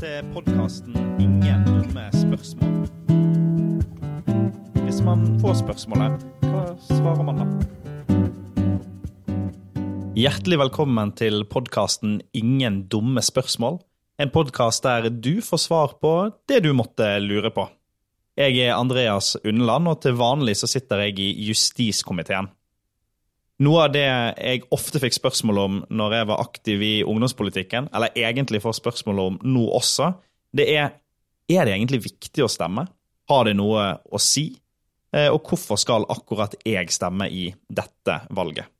til podkasten Ingen dumme spørsmål. Hvis man får spørsmålet, hva svarer man da? Hjertelig velkommen til podkasten Ingen dumme spørsmål. En podkast der du får svar på det du måtte lure på. Jeg er Andreas Unneland, og til vanlig så sitter jeg i justiskomiteen. Noe av det jeg ofte fikk spørsmål om når jeg var aktiv i ungdomspolitikken, eller egentlig får spørsmål om nå også, det er er det egentlig viktig å stemme? Har det noe å si? Eh, og hvorfor skal akkurat jeg stemme i dette valget?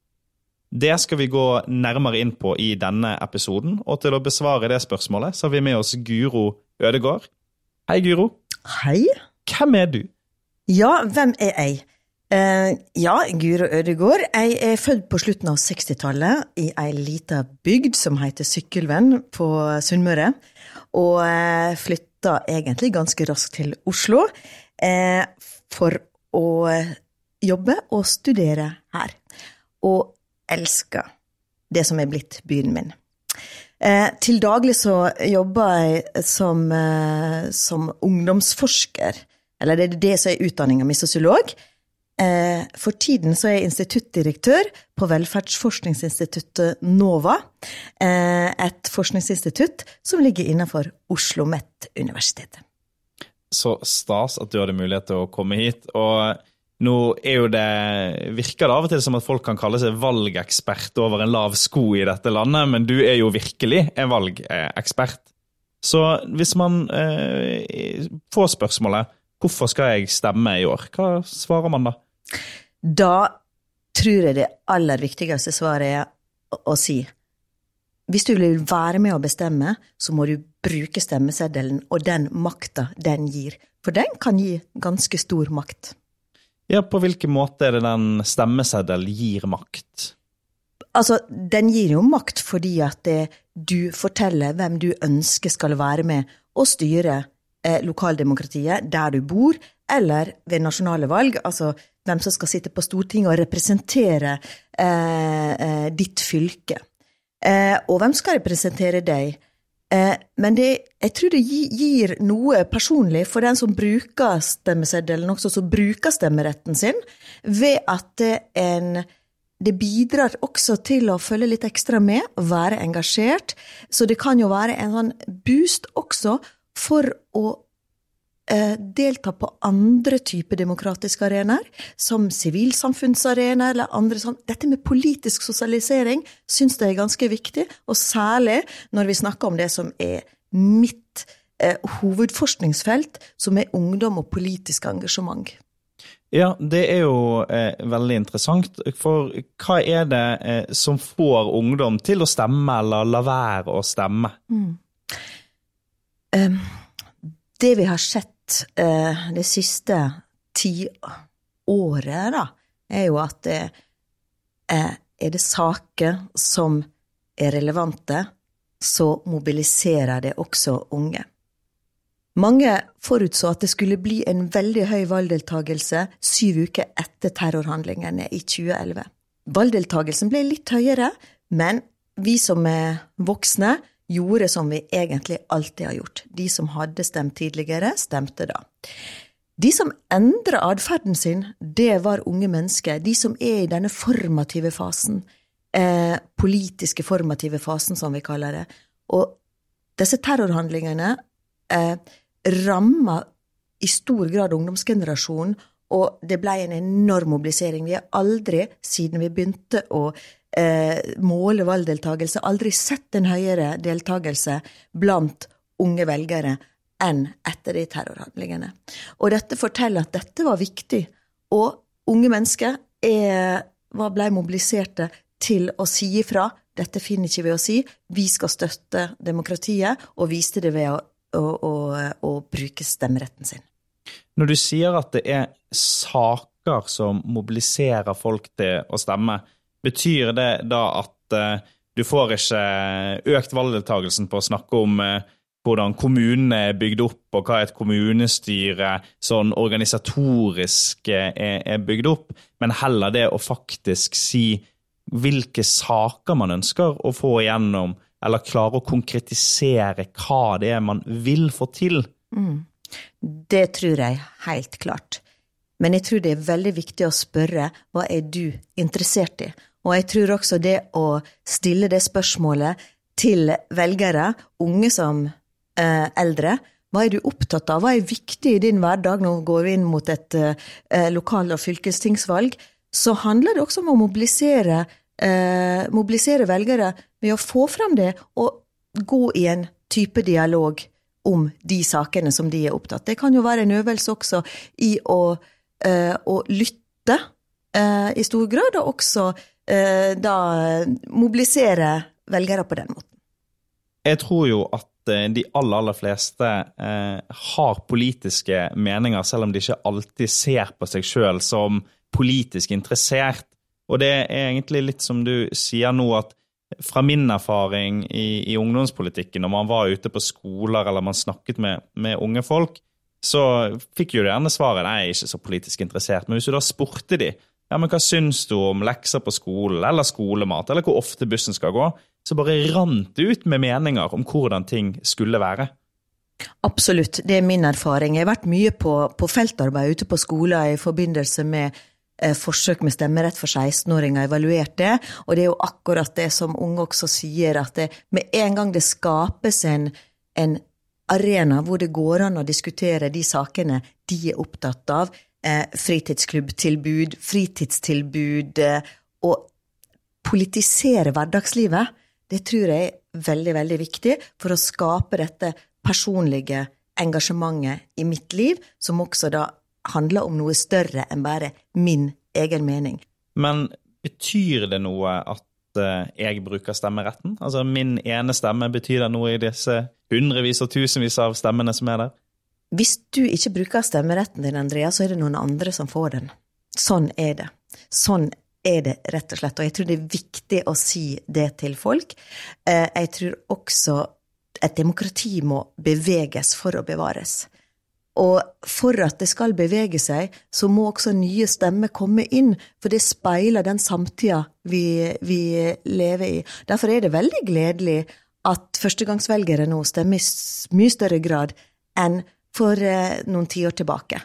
Det skal vi gå nærmere inn på i denne episoden, og til å besvare det spørsmålet så har vi med oss Guro Ødegård. Hei, Guro. Hei. Hvem er du? Ja, hvem er jeg? Eh, ja, Guro Ødegård. Jeg er født på slutten av 60-tallet i ei lita bygd som heter Sykkylven på Sunnmøre. Og flytta egentlig ganske raskt til Oslo eh, for å jobbe og studere her. Og elsker det som er blitt byen min. Eh, til daglig så jobber jeg som, som ungdomsforsker. Eller det er det som er utdanninga mi, sosiolog. Eh, for tiden så er jeg instituttdirektør på velferdsforskningsinstituttet NOVA. Eh, et forskningsinstitutt som ligger innenfor Oslo OsloMet universitetet. Så stas at du hadde mulighet til å komme hit. og nå det, virker det av og til som at folk kan kalle seg valgekspert over en lav sko i dette landet, men du er jo virkelig en valgekspert. Så hvis man eh, får spørsmålet 'Hvorfor skal jeg stemme i år?', hva svarer man da? Da tror jeg det aller viktigste svaret er å, å si hvis du vil være med å bestemme, så må du bruke stemmeseddelen og den makta den gir. For den kan gi ganske stor makt. Ja, På hvilken måte er det den stemmeseddel gir makt? Altså, Den gir jo makt fordi at det, du forteller hvem du ønsker skal være med og styre eh, lokaldemokratiet der du bor, eller ved nasjonale valg. Altså hvem som skal sitte på Stortinget og representere eh, eh, ditt fylke. Eh, og hvem skal representere deg? Eh, men det, jeg tror det gir noe personlig for den som bruker stemmeseddelen, også som bruker stemmeretten sin, ved at en det bidrar også til å følge litt ekstra med, være engasjert. Så det kan jo være en sånn boost også for å Eh, delta på andre typer demokratiske arenaer, som sivilsamfunnsarenaer eller andre sånn. Dette med politisk sosialisering syns jeg er ganske viktig, og særlig når vi snakker om det som er mitt eh, hovedforskningsfelt, som er ungdom og politisk engasjement. Ja, det er jo eh, veldig interessant. For hva er det eh, som får ungdom til å stemme eller la være å stemme? Mm. Um, det vi har sett eh, det siste tiåret, da, er jo at det eh, er det saker som er relevante, så mobiliserer det også unge. Mange forutså at det skulle bli en veldig høy valgdeltagelse syv uker etter terrorhandlingene i 2011. Valgdeltagelsen ble litt høyere, men vi som er voksne, gjorde som vi egentlig alltid har gjort. De som hadde stemt tidligere, stemte da. De som endra atferden sin, det var unge mennesker. De som er i denne formative fasen. Eh, politiske formative fasen, som vi kaller det. Og disse terrorhandlingene eh, ramma i stor grad ungdomsgenerasjonen, og det ble en enorm mobilisering. Vi har aldri, siden vi begynte å måle valgdeltakelse, aldri sett en høyere deltakelse blant unge velgere enn etter de terrorhandlingene. Og dette forteller at dette var viktig, og unge mennesker er, ble mobiliserte til å si ifra. Dette finner ikke vi å si. Vi skal støtte demokratiet, og viste det ved å, å, å, å bruke stemmeretten sin. Når du sier at det er saker som mobiliserer folk til å stemme, Betyr det da at uh, du får ikke økt valgdeltakelsen på å snakke om uh, hvordan kommunene er bygd opp, og hva et kommunestyre sånn organisatorisk er, er bygd opp, men heller det å faktisk si hvilke saker man ønsker å få igjennom, eller klare å konkretisere hva det er man vil få til? Mm. Det tror jeg helt klart. Men jeg tror det er veldig viktig å spørre hva er du interessert i? Og jeg tror også det å stille det spørsmålet til velgere, unge som eh, eldre, hva er du opptatt av, hva er viktig i din hverdag? Nå går vi inn mot et eh, lokal- og fylkestingsvalg. Så handler det også om å mobilisere, eh, mobilisere velgere ved å få fram det, og gå i en type dialog om de sakene som de er opptatt Det kan jo være en øvelse også i å, eh, å lytte eh, i stor grad, og også da mobilisere velgere på den måten. Jeg tror jo at de aller, aller fleste har politiske meninger, selv om de ikke alltid ser på seg sjøl som politisk interessert. Og det er egentlig litt som du sier nå, at fra min erfaring i, i, ungdomspolitikken, når man var ute på skoler eller man snakket med, med unge folk, så fikk jo du gjerne svaret nei, jeg er ikke så politisk interessert. Men hvis du da spurte de ja, men hva syns du om lekser på skolen, eller skolemat, eller hvor ofte bussen skal gå, så bare rant det ut med meninger om hvordan ting skulle være. Absolutt, det er min erfaring. Jeg har vært mye på, på feltarbeid ute på skoler i forbindelse med Eh, forsøk med stemmerett for 16-åringer evaluert det, og det er jo akkurat det som unge også sier, at det, med en gang det skapes en, en, arena hvor det går an å diskutere de sakene de er opptatt av, eh, fritidsklubbtilbud, fritidstilbud, eh, og politisere hverdagslivet, det tror jeg er veldig, veldig viktig for å skape dette personlige engasjementet i mitt liv, som også da handler om noe større enn bare min egen mening. Men betyr det noe at uh, jeg bruker stemmeretten? Altså min ene stemme, betyr det noe i disse hundrevis og tusenvis av stemmene som er der? Hvis du ikke bruker stemmeretten din, Andrea, så er det noen andre som får den. Sånn er det. Sånn er det rett og slett. Og jeg tror det er viktig å si det til folk. Uh, jeg tror også et demokrati må beveges for å bevares. Og for at det skal bevege seg, så må også nye stemmer komme inn, for det speiler den samtida vi, vi lever i. Derfor er det veldig gledelig at førstegangsvelgere nå stemmer i mye større grad enn for eh, noen tiår tilbake.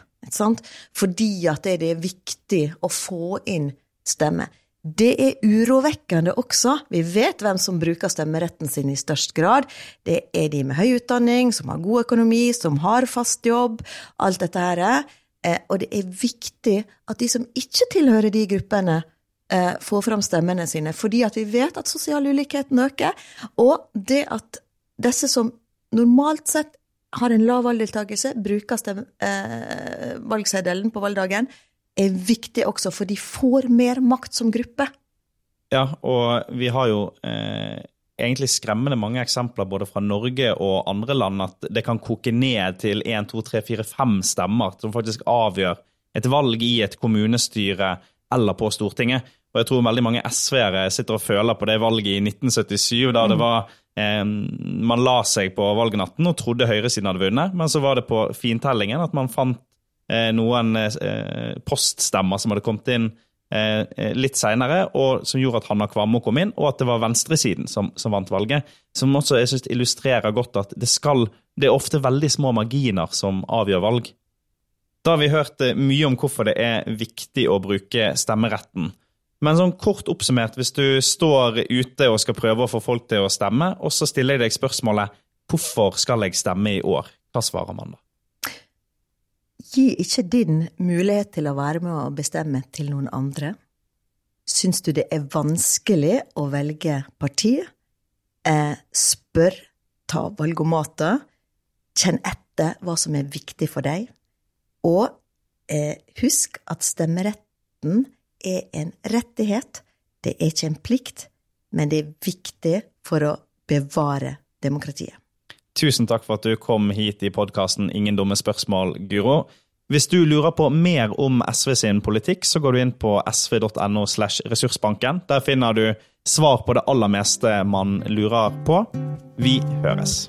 Fordi at det er viktig å få inn stemmer. Det er urovekkende også. Vi vet hvem som bruker stemmeretten sin i størst grad. Det er de med høy utdanning, som har god økonomi, som har fast jobb. Alt dette her. Eh, og det er viktig at de som ikke tilhører de gruppene, eh, får fram stemmene sine. Fordi at vi vet at sosial ulikhet øker. Og det at disse som normalt sett har en lav valgdeltakelse, bruker stemme, eh, valgseddelen på valgdagen, er viktig også, for de får mer makt som gruppe. Ja, og vi har jo eh, egentlig skremmende mange eksempler både fra Norge og andre land at det kan koke ned til 1, 2, 3, 4, 5 stemmer som faktisk avgjør et valg i et kommunestyre eller på Stortinget. Og jeg tror veldig mange SV-ere sitter og føler på det valget i 1977, da det mm. var eh, Man la seg på valgnatten og trodde høyresiden hadde vunnet, men så var det på fintellingen at man fant Eh, noen eh, poststemmer som hadde kommet inn eh, litt seinere, som gjorde at Hanna Kvamme kom inn, og at det var venstresiden som, som vant valget. Som også jeg synes illustrerer godt at det skal Det er ofte veldig små marginer som avgjør valg. Da har vi hørt mye om hvorfor det er viktig å bruke stemmeretten. Men sånn kort oppsummert, hvis du står ute og skal prøve å få folk til å stemme, og så stiller jeg deg spørsmålet hvorfor skal jeg stemme i år, hva svarer man da? Gi ikke din mulighet til å være med og bestemme til noen andre. Syns du det er vanskelig å velge parti? Eh, spør, ta valgomater. Kjenn etter hva som er viktig for deg. Og eh, husk at stemmeretten er en rettighet. Det er ikke en plikt, men det er viktig for å bevare demokratiet. Tusen takk for at du kom hit i podkasten Ingen dumme spørsmål, Guro. Hvis du lurer på mer om SV sin politikk, så går du inn på sv.no. slash ressursbanken. Der finner du svar på det aller meste man lurer på. Vi høres.